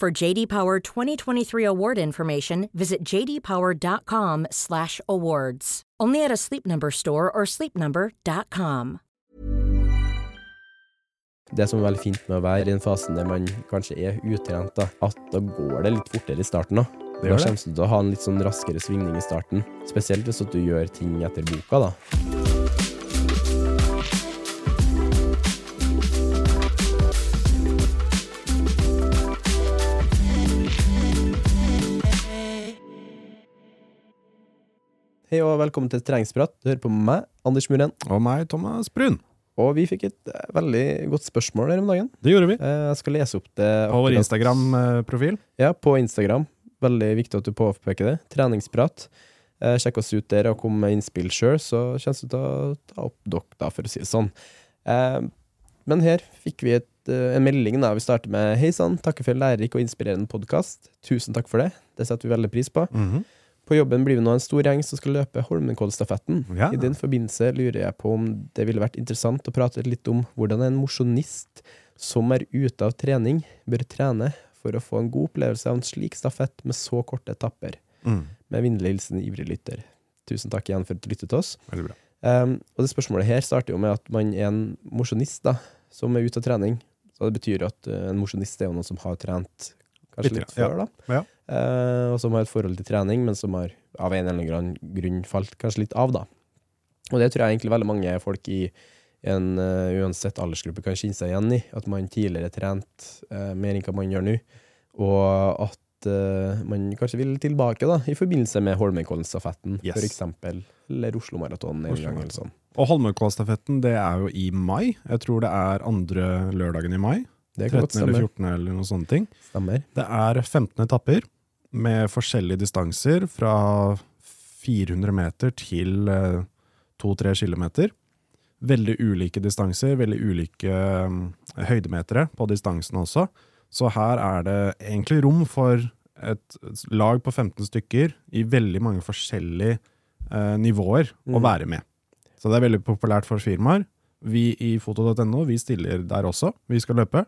For JD Power 2023 award information, visit jdpower.com/awards. Only at a Sleep Number store or sleepnumber.com. Det som er veldig fint med å være i den fasen der man kanskje er utrent, da, at da går det litt fortere i starten. Da Det Da kommer du til å ha en litt sånn raskere svingning i starten. Spesielt hvis du gjør ting etter boka, da. Hei og velkommen til Treningsprat. Du hører på meg, Anders Muren. Og meg, Thomas Brun. Og vi fikk et eh, veldig godt spørsmål her om dagen. Det gjorde vi. Eh, Jeg skal lese opp det På vår akkurat- Instagram-profil. Ja, på Instagram. Veldig viktig at du påpeker det. Treningsprat. Eh, sjekk oss ut der og kom med innspill sjøl, så kommer vi til å ta opp dere, da, for å si det sånn. Eh, men her fikk vi et, eh, en melding. da Vi starter med Hei sann, takker for en lærerik og inspirerende podkast. Tusen takk for det. Det setter vi veldig pris på. Mhm. På jobben blir vi nå en stor gjeng som skal løpe Holmenkollstafetten. Ja. I den forbindelse lurer jeg på om det ville vært interessant å prate litt om hvordan en mosjonist som er ute av trening, bør trene for å få en god opplevelse av en slik stafett med så korte etapper. Mm. Med vennlig hilsen ivrig lytter. Tusen takk igjen for at du lyttet til oss. Veldig bra. Um, og det spørsmålet her starter jo med at man er en mosjonist som er ute av trening. Så det betyr at uh, en mosjonist er jo noen som har trent kanskje Litt, litt ja. før, da. Ja. Eh, og som har et forhold til trening, men som har av en eller annen grunn falt kanskje litt av, da. Og det tror jeg egentlig veldig mange folk i en uh, uansett aldersgruppe kan kjenne seg igjen i. At man tidligere trent uh, mer enn hva man gjør nå, og at uh, man kanskje vil tilbake da, i forbindelse med Holmenkollen-stafetten, Yes. for eksempel, eller Oslo-maratonen en Oslo gang, eller sånn. Og Holmenkollstafetten det er jo i mai. Jeg tror det er andre lørdagen i mai. Det kan 13. godt eller 14. eller noen sånne ting. Stemmer. Det er 15 etapper med forskjellige distanser fra 400 meter til eh, 2-3 kilometer. Veldig ulike distanser, veldig ulike eh, høydemetere på distansene også. Så her er det egentlig rom for et lag på 15 stykker i veldig mange forskjellige eh, nivåer å Mm. være med. Så det er veldig populært for firmaer. Vi i foto.no vi stiller der også. Vi skal løpe.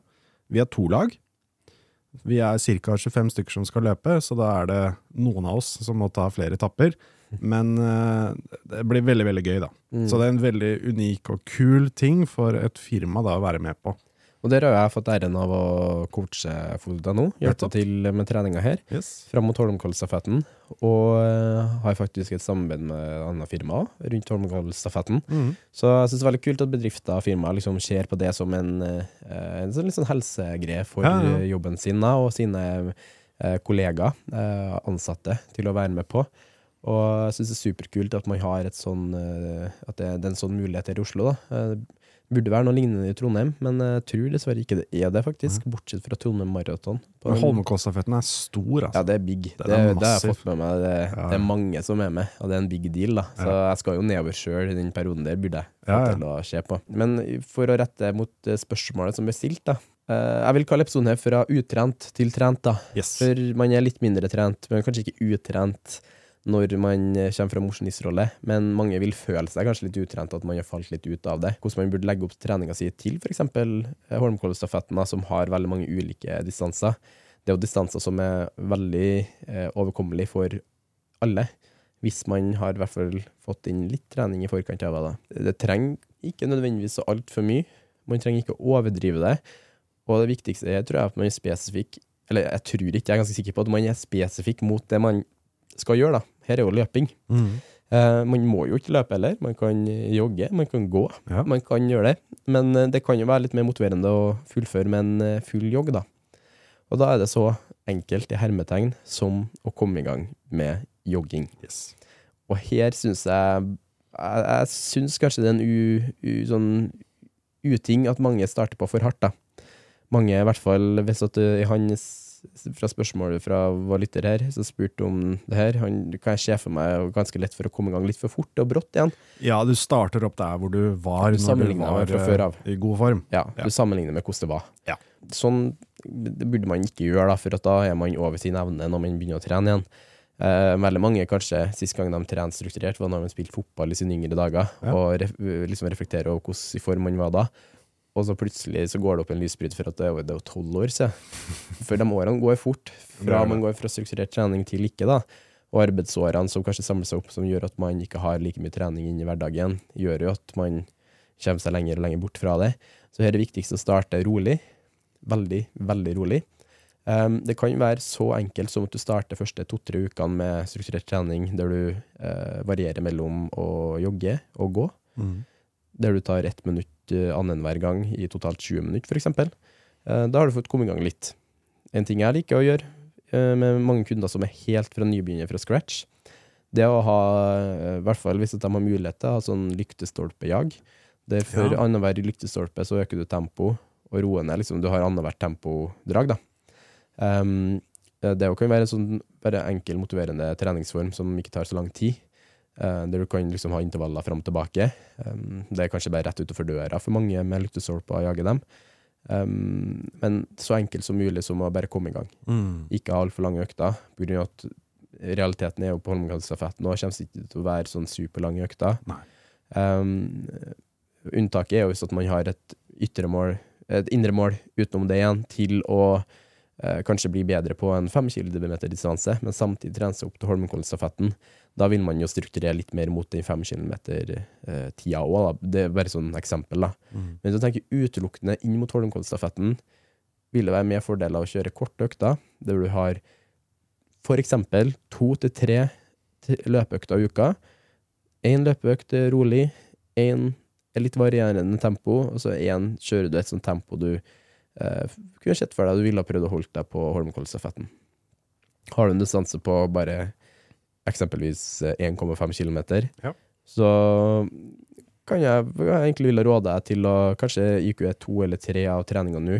Vi er to lag. Vi er ca. 25 stykker som skal løpe, så da er det noen av oss som må ta flere etapper. Men eh, det blir veldig veldig gøy, da. Mm. Så det er en veldig unik og kul ting for et firma da å være med på. Og der har jeg fått æren av å coache Foda nå, hjelpe til med treninga her. Yes. fram mot Holmenkollstafetten, og eh, har faktisk et samarbeid med et annet firma rundt Holmenkollstafetten. Mm. Så jeg syns det er veldig kult at bedrifter og firmaer liksom ser på det som en, eh, en sånn, sånn helsegreie for Ja, ja. jobben sin og sine eh, kollegaer, ansatte, til å være med på. Og jeg syns det er superkult at man har et sånn At det, det er en sånn mulighet her i Oslo. da. Eh, Det burde være noe lignende i Trondheim, men jeg tror dessverre ikke det er det, faktisk. Bortsett fra Trondheim Maraton. Men Holmenkollstafetten er stor, altså. ja, det er big. Det, det, er har jeg fått med meg. Det, Ja. det er mange som er med, og det er en big deal. da Så jeg skal jo nedover sjøl i den perioden der, burde jeg Ja, ja. til å se på. Men for å rette mot eh, spørsmålet som ble stilt, da. eh, Jeg vil kalle episoden her fra utrent til trent, da. Yes. For man er litt mindre trent, men kanskje ikke utrent når man eh, kommer fra mosjonistrolle. Men mange vil føle seg kanskje litt utrent, at man har falt litt ut av det. Hvordan man burde legge opp treninga si til f.eks. Holmenkollstafetten, da, som har veldig mange ulike distanser. Det er jo distanser som er veldig eh, overkommelige for alle. Hvis man har i hvert fall fått inn litt trening i forkant av det. Det trenger ikke nødvendigvis så altfor mye. Man trenger ikke å overdrive det. Og det viktigste er, tror jeg, at man er spesifikk Eller jeg tror ikke, jeg er ganske sikker på at man er spesifikk mot det man skal gjøre, da. Her er jo løping. Mm. Eh, man må jo ikke løpe heller. Man kan jogge, man kan gå. Ja. Man kan gjøre det. Men eh, det kan jo være litt mer motiverende å fullføre med en eh, full jogg, da. Og da er det så enkelt i hermetegn som å komme i gang med jogging. Yes. Og her syns jeg Jeg, jeg syns kanskje det er en u, u, sånn uting at mange starter på for hardt, da. Mange, i hvert fall hvis at i hans fra spørsmålet fra vår lytter her, som spurte om det her, han kan jeg se for meg ganske lett for å komme i gang litt for fort og brått igjen. Ja, du starter opp der hvor du var Du når du var fra før av. eh, i god form. Ja, Ja. Du sammenligner med hvordan det var. Ja. Sånn det burde man ikke gjøre, da, for at da er man over sin evne når man begynner å trene igjen. Eh, veldig mange kanskje sist gang de trente strukturert, var når de spilte fotball i sine yngre dager, Ja. og re liksom reflektere over hvordan i form man var da. Og så plutselig så går det opp en lysbryt for at det er jo- tolv år siden. For de årene går fort, fra man går fra strukturert trening til ikke, da. Og arbeidsårene som kanskje samler seg opp, som gjør at man ikke har like mye trening inn i hverdagen, gjør jo at man kommer seg lenger og lenger bort fra det. Så her er det viktigst å starte rolig. Veldig, veldig rolig. Um, det kan være så enkelt som at du starter første to-tre ukene med strukturert trening, der du uh, varierer mellom å jogge og gå, Mm. der du tar ett minutt uh, annenhver gang i totalt 20 minutter, f.eks. Uh, da har du fått komme i gang litt. En ting jeg liker å gjøre eh, med mange kunder som er helt fra nybegynner fra scratch, det er å ha, eh, i hvert fall hvis de har mulighet til, ha sånn lyktestolpejag. er for Ja. annenhver lyktestolpe så øker du tempo, og roer ned. liksom Du har annethvert tempodrag, da. Um, det kan være en sånn bare enkel, motiverende treningsform som ikke tar så lang tid. Eh, der du kan liksom ha intervaller fram og tilbake. Um, det er kanskje bare rett utenfor døra for mange med lyktestolper å jage dem. Um, men så enkelt som mulig som å bare komme i gang. Mm. Ikke ha altfor lange økter. På grunn av at realiteten er jo på Holmenkollstafetten nå kommer det ikke til å være sånn superlange økter. Um, unntaket er jo hvis at man har et ytre mål, et indre mål utenom det igjen, til å kanskje bli bedre på en 5 km distanse, men samtidig trene seg opp til Holmenkollstafetten. Da vil man jo strukturere litt mer mot den 5 km-tida òg, det er bare sånn eksempel. da. Mm. Men hvis du tenker utelukkende inn mot Holmenkollstafetten, vil det være mer fordeler å kjøre korte økter, der du har eksempel to til tre løpeøkter i uka. Én løpeøkt rolig, én litt varierende tempo, og så én kjører du et sånt tempo du eh, kunne sett for deg du ville ha prøvd å holde deg på Holmenkollstafetten. Har du en distanse på bare eksempelvis eh, 1,5 km, Ja. så kan jeg, jeg egentlig ville råde deg til å kanskje IQ er to eller tre av treninga nå,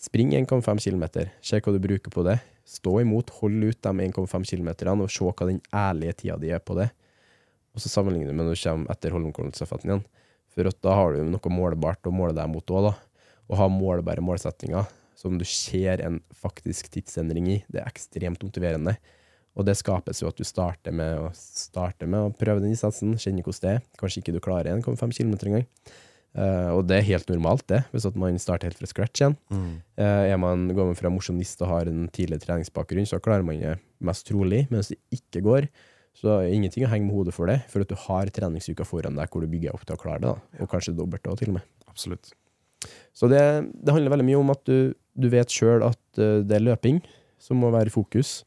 spring 1,5 km, se hva du bruker på det. Stå imot, hold ut de 1,5 km og se hva den ærlige tida di er på det. Og så sammenligner du med når du kommer etter Holmenkollstafetten igjen. For at da har du noe målbart å måle deg mot òg, da. Å ha målbare målsettinger som du ser en faktisk tidsendring i, det er ekstremt motiverende. Og det skapes jo at du starter med å, starte med å prøve den innsatsen, kjenne hvordan det er. Kanskje ikke du klarer 1,5 km engang. Uh, og det er helt normalt, det, hvis at man starter helt fra scratch igjen. Mm. Uh, er man, går man fra mosjonist og har en tidlig treningsbakgrunn, så klarer man det mest trolig. Men hvis det ikke går, så er det ingenting å henge med hodet for det, for at du har treningsuka foran deg hvor du bygger opp til å klare det, da. og kanskje dobbelt òg, til og med. Absolutt. Så det, det handler veldig mye om at du, du vet sjøl at eh, det er løping som må være i fokus.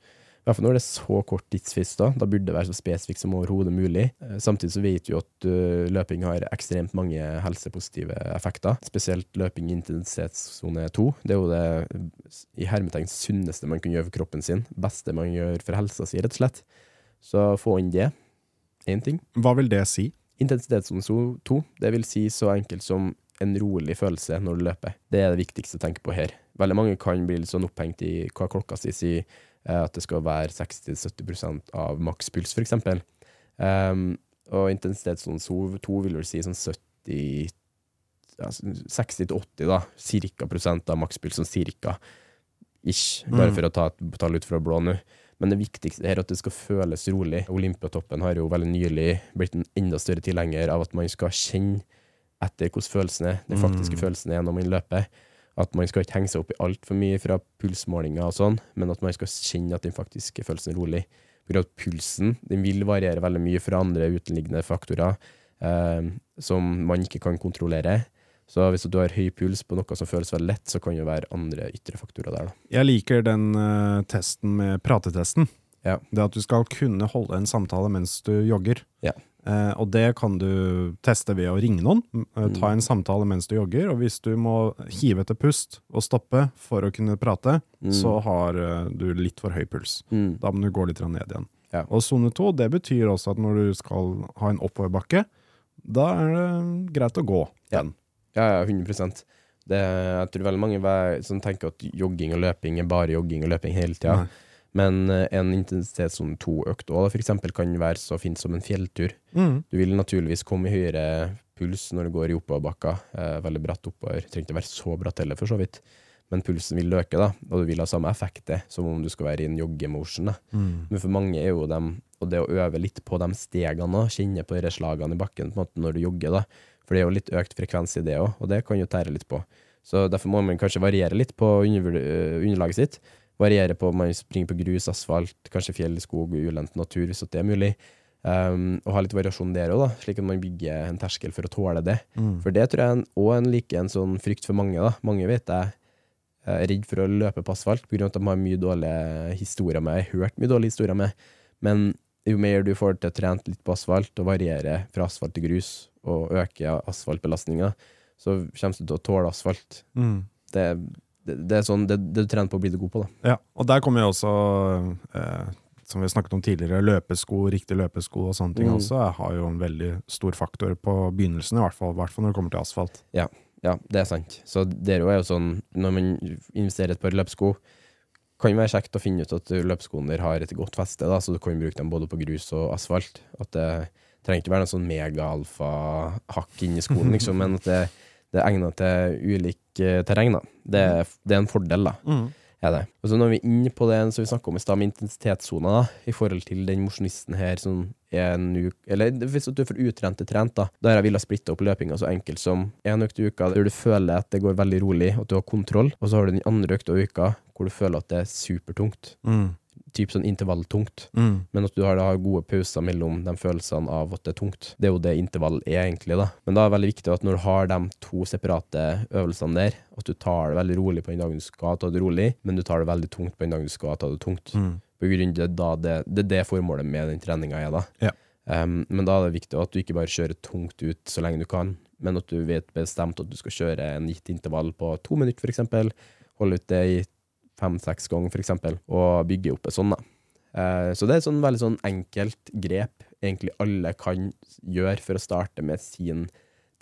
I hvert fall når det er så kort tidsfrist, da, da burde det være så spesifikt som overhodet mulig. Eh, Samtidig så vet vi jo at eh, løping har ekstremt mange helsepositive effekter. Spesielt løping i intensitetssone 2. Det er jo det i hermetegn sunneste man kan gjøre for kroppen sin. Beste man gjør for helsa si, rett og slett. Så få inn det. Én ting. Hva vil det si? Intensitetssone 2, det vil si så enkelt som en rolig følelse når du løper. Det er det viktigste å tenke på her. Veldig mange kan bli litt sånn opphengt i hva klokka si sier, eh, at det skal være 60-70% av makspuls, eksempel. Um, og intensitetssone 2 vil vel si sånn 70 ja, 60-80 da, cirka prosent av makspuls, sånn cirka. Ish, bare Mm. for å ta et tall ut fra blå nå. Men det viktigste er at det skal føles rolig. Olympiatoppen har jo veldig nylig blitt en enda større tilhenger av at man skal kjenne etter hvordan følelsen er, den faktiske Mm. følelsen er når man løper. At man skal ikke henge seg opp i altfor mye fra pulsmålinger og sånn, men at man skal kjenne at den faktiske følelsen er rolig. For at pulsen den vil variere veldig mye fra andre utenliggende faktorer eh, som man ikke kan kontrollere. Så hvis du har høy puls på noe som føles veldig lett, så kan det være andre ytre faktorer der. da. Jeg liker den uh, testen med pratetesten. Ja. Det at du skal kunne holde en samtale mens du jogger. Ja. Eh, og det kan du teste ved å ringe noen. eh, ta Mm. en samtale mens du jogger. Og hvis du må hive etter pust og stoppe for å kunne prate, Mm. så har eh, du litt for høy puls. Mm. Da må du gå litt ned igjen. Ja. Og sone to, det betyr også at når du skal ha en oppoverbakke, da er det greit å gå Ja. den. Ja, ja, 100% det, Jeg tror veldig mange som tenker at jogging og løping er bare jogging og løping hele tida. Men eh, en intensitetssone 2-økt òg, for eksempel, kan være så fint som en fjelltur. Mm. Du vil naturligvis komme i høyere puls når du går i oppoverbakka. Eh, veldig bratt oppover. Trenger ikke være så bratt heller, for så vidt. Men pulsen vil øke, da, og du vil ha samme effekt som om du skal være i en joggemotion. Mm. Men for mange er jo dem, og det å øve litt på de stegene òg, kjenne på de slagene i bakken måte når du jogger, da. For det er jo litt økt frekvens i det òg, og det kan jo tære litt på. Så derfor må man kanskje variere litt på øh, underlaget sitt. Variere på om man springer på grus, asfalt, kanskje fjell, skog, ulendt natur, hvis det er mulig. Um, og ha litt variasjon der òg, slik at man bygger en terskel for å tåle det. Mm. For det tror jeg òg er en like en sånn frykt for mange. da. Mange vet jeg er redd for å løpe på asfalt pga. at de har mye dårlige historier med. Jeg har hørt mye dårlige historier med. Men jo mer du får til å trent litt på asfalt, og variere fra asfalt til grus, og øke asfaltbelastninga, så kommer du til å tåle asfalt. Mm. Det, det, er sånn, det, det du trener på, blir du god på. da. Ja, og der kommer jo også, eh, som vi snakket om tidligere, løpesko, riktig løpesko og sånne ting Mm. også har jo en veldig stor faktor på begynnelsen, i hvert fall, hvert fall når det kommer til asfalt. Ja, det er sant. Så det er jo sånn, når man investerer et par løpesko, kan det være kjekt å finne ut at løpeskoene der har et godt feste, da, så du kan bruke dem både på grus og asfalt. At det trenger ikke være noe sånn mega-alfa-hakk inni skoen, liksom, men at det, det er egnet til ulik eh, terreng. Da. Det, er- det er en fordel, da. Er det. Og så når vi er inne på det som vi snakka om i stad, med intensitetssona, da, i forhold til den mosjonisten her som er en uke Eller hvis du er for utrent til trent, da. Da har jeg villet splitte opp løpinga så enkelt som en økt i uka der du føler at det går veldig rolig, at du har kontroll, og så har du den andre økta i uka hvor du føler at det er supertungt. Mm. Typ sånn intervalltungt. Mm. Men at du har, har gode pauser mellom de følelsene av at det er tungt. Det er jo det intervall er, egentlig. da. Men da er det veldig viktig at når du har de to separate øvelsene der, at du tar det veldig rolig på den dagen du skal ta det rolig, men du tar det veldig tungt på den dagen du skal ta det tungt. Mm. På grunn av det, det, det det formålet med den treninga er, da. Ja. Um, men da er det viktig at du ikke bare kjører tungt ut så lenge du kan, men at du vet bestemt at du skal kjøre en gitt intervall på to minutter, eksempel. Holde ut det i fem-seks ganger, for eksempel, og bygge opp et sånn, da. Eh, så det er et sånn veldig sånn enkelt grep egentlig alle kan gjøre for å starte med sin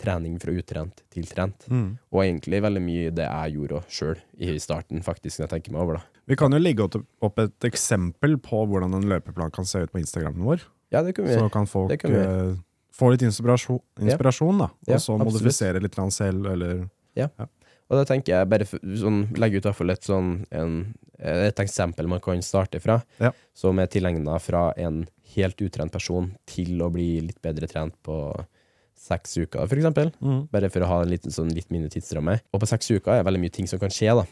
trening fra utrent til trent. Mm. Og egentlig veldig mye det jeg gjorde sjøl i starten, faktisk, når jeg tenker meg over, da. Vi kan jo legge opp- et eksempel på hvordan en løpeplan kan se ut på Instagramen vår, Ja, det kan vi så kan folk kan vi eh, få litt inspirasjon, inspirasjon da, og Ja, så modifisere litt selv, eller Og da tenker jeg bare sånn, legge ut hvert et sånn en, et eksempel man kan starte fra, Ja. som er tilegna fra en helt utrent person til å bli litt bedre trent på seks uker, for eksempel. Mm. Bare for å ha en liten, sånn, litt mindre tidsramme. Og på seks uker er det veldig mye ting som kan skje, da.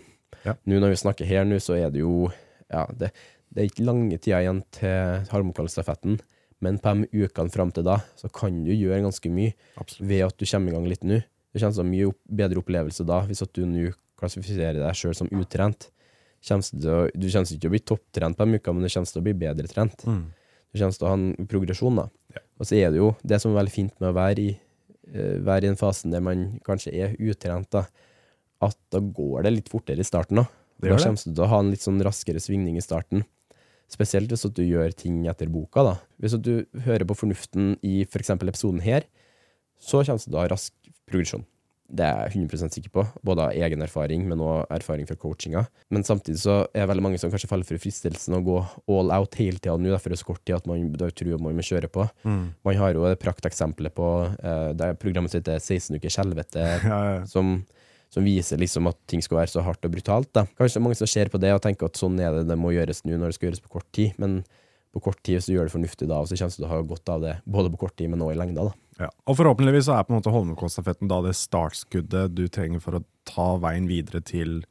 Ja. Nå når vi snakker her nå, så er det jo Ja, det, det er ikke lange tida igjen til Harmokallstafetten. men på de ukene fram til da, så kan du gjøre ganske mye Absolutt. ved at du kommer i gang litt nå. Det kommer til å mye bedre opplevelse da, hvis du nå klassifiserer deg sjøl som utrent. Å, du kommer ikke til å bli topptrent på en uke, men du kommer til å bli bedre trent. Mm. Du kommer til å ha en progresjon, da. Ja. Og så er det jo det som er veldig fint med å være i, uh, være i den fasen der man kanskje er utrent, da, at da går det litt fortere i starten. da. Det da kommer du til å ha en litt sånn raskere svingning i starten. Spesielt hvis du gjør ting etter boka. da. Hvis du hører på fornuften i f.eks. episoden her, så kommer du til å ha rask progresjon. Det er jeg 100 sikker på, både av egen erfaring, men også erfaring fra coachinga. Men samtidig så er det veldig mange som kanskje faller for fristelsen å gå all out hele tida nå, derfor er det så kort tid at man da tror man må kjøre på. Man har jo det prakteksempelet på eh, det er programmet som heter 16 ukers helvete, Ja, ja. som, som viser liksom at ting skal være så hardt og brutalt. Da. Kanskje det er mange som ser på det og tenker at sånn er det, det må gjøres nå når det skal gjøres på kort tid, men på kort tid hvis du gjør det fornuftig da, og så kommer du til å ha godt av det både på kort tid, men også i lengda. da. Ja. Og forhåpentligvis så er på en måte Holmenkollstafetten da det startskuddet du trenger for å ta veien videre til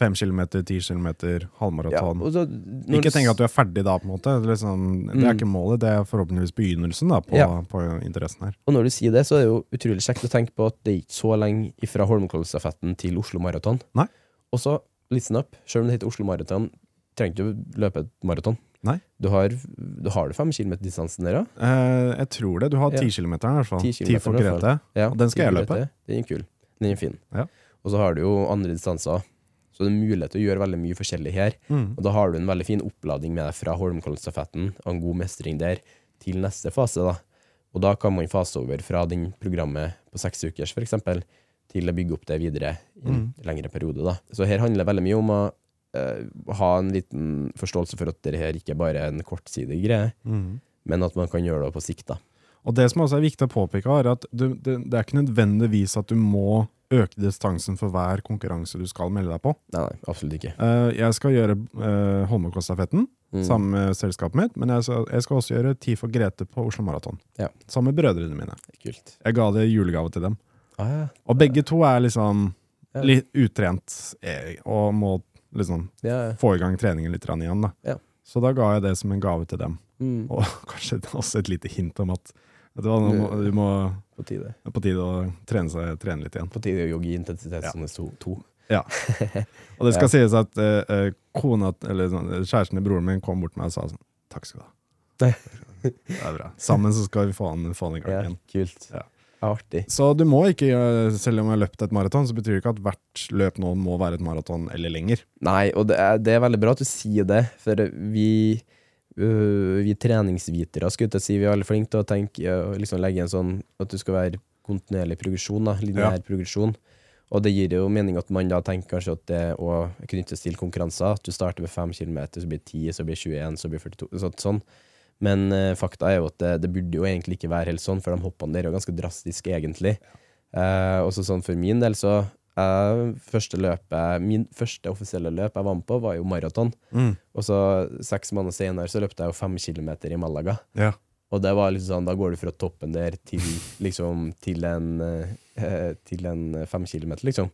fem kilometer, ti kilometer, halvmaraton. Ja, så- Ikke tenk at du er ferdig da, på en måte. Det er, liksom, det er ikke målet, det er forhåpentligvis begynnelsen da, på, Ja. på interessen her. Og når du sier det, så er det jo utrolig kjekt å tenke på at det er ikke så lenge fra Holmenkollstafetten til Oslo Maraton. Og så, listen up, selv om det heter Oslo Maraton, trenger du å løpe et maraton. Nei. Du har, du har det fem kilometer-distansen der, ja? Eh, jeg tror det. Du har Ja. kilometer, i hvert fall. 10 Ti for. Grete. ja den skal jeg løpe. Den er kul. Den er fin. Ja. Og så har du jo andre distanser. Så det er mulighet til å gjøre veldig mye forskjellig her. Mm. Og da har du en veldig fin oppladning med deg fra Holmenkollstafetten og en god mestring der til neste fase. da. Og da kan man fase over fra den programmet på seks ukers eksempel, til å bygge opp det videre i en lengre periode. da. Så her handler det veldig mye om å eh, ha en liten forståelse for at dette her ikke bare er en kortsidig greie, Mm. men at man kan gjøre det på sikt. da. Og det som også er viktig å påpeke, er at du, det, det er ikke nødvendigvis at du må øke distansen for hver konkurranse du skal melde deg på. Nei, nei, absolutt ikke. Uh, jeg skal gjøre uh, Holmenkollstafetten Mm. sammen med selskapet mitt, men jeg skal, jeg skal også gjøre Ti for Grete på Oslo Maraton. Ja. Sammen med brødrene mine. Kult. Jeg ga det julegave til dem. Ah, ja. Og begge to er liksom litt utrent og må liksom Ja, ja. få i gang treningen litt igjen. Da. Ja. Så da ga jeg det som en gave til dem. Mm. Og kanskje også et lite hint om at du, må, du må, På tide. på tide å trene, seg, trene litt igjen. På tide å jogge i det stod to. Ja. Og det skal sies at eh, eh, kona, eller sånn, kjæresten til broren min kom bort til meg og sa sånn Takk skal du ha. Det er bra. Sammen så skal vi få han, få han i gang Ja, igjen. kult. Ja. Artig. Så du må ikke, eh, selv om jeg har løpt et maraton, så betyr det ikke at hvert løp nå må være et maraton eller lenger. Nei, og det er, det er veldig bra at du sier det, for vi øh, vi treningsvitere skulle jeg si, vi er veldig flinke til å tenke liksom legge en sånn at du skal være kontinuerlig progresjon, lineær progresjon. Og det gir jo mening at man da tenker kanskje at det å knyttes til konkurranser, at du starter med 5 km, så blir det 10, så blir det 21, så blir det 42, sånn. Men uh, fakta er jo at det, det burde jo egentlig ikke være helt sånn, for de hoppene der er jo ganske drastiske, egentlig. Uh, også sånn for min del, så uh, første løpet, min første offisielle løp jeg var med på, var jo maraton. Og så seks måneder senere så løpte jeg jo fem kilometer i Malaga. Ja. Og det var liksom sånn, da går du fra toppen der til liksom til en, uh, til en fem kilometer, liksom.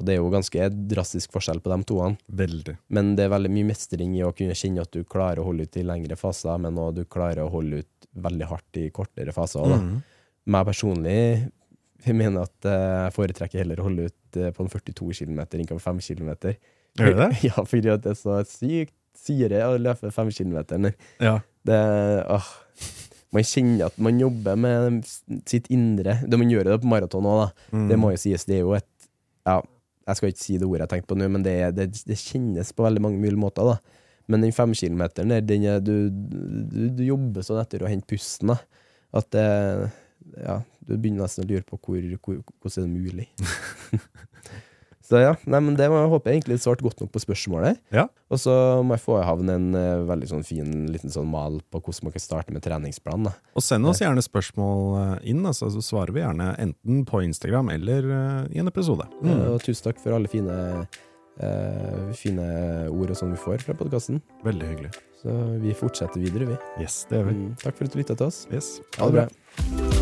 Og det er jo ganske drastisk forskjell på de toene. Veldig. Men det er veldig mye mestring i å kunne kjenne at du klarer å holde ut i lengre faser, men òg du klarer å holde ut veldig hardt i kortere faser. Da. Mhm. Meg personlig jeg mener at eh, jeg foretrekker heller å holde ut eh, på en 42 km enn på 5 km. Gjør du det? ja, fordi at det er så sykt syre å løpe 5 km. Ja. Det åh, Man kjenner at man jobber med sitt indre. Det Man gjør det på maraton òg, da. Mm. Det må jo sies. Det er jo et Ja, jeg skal ikke si det ordet jeg tenkte på nå, men det, det, det kjennes på veldig mange mulige måter, da. Men den femkilometeren der, den er, du, du, du jobber sånn etter å hente pusten, da. At det Ja, du begynner nesten å lure på hvor, hvor, hvordan er det mulig. Så ja, nei, men det var, jeg håper jeg egentlig svarte godt nok på spørsmålet. Ja. Og så må jeg få i havn en eh, veldig sånn fin liten sånn mal på hvordan man kan starte med treningsplan. Da. Og send oss gjerne spørsmål eh, inn, altså, så svarer vi gjerne enten på Instagram eller eh, i en episode. Eh, Og tusen takk for alle fine, eh, fine ord og sånn vi får fra podkasten. Veldig hyggelig. Så vi fortsetter videre, vi. Yes, det gjør vi. Mm, takk for at du lytta til oss. Yes. Ha det bra.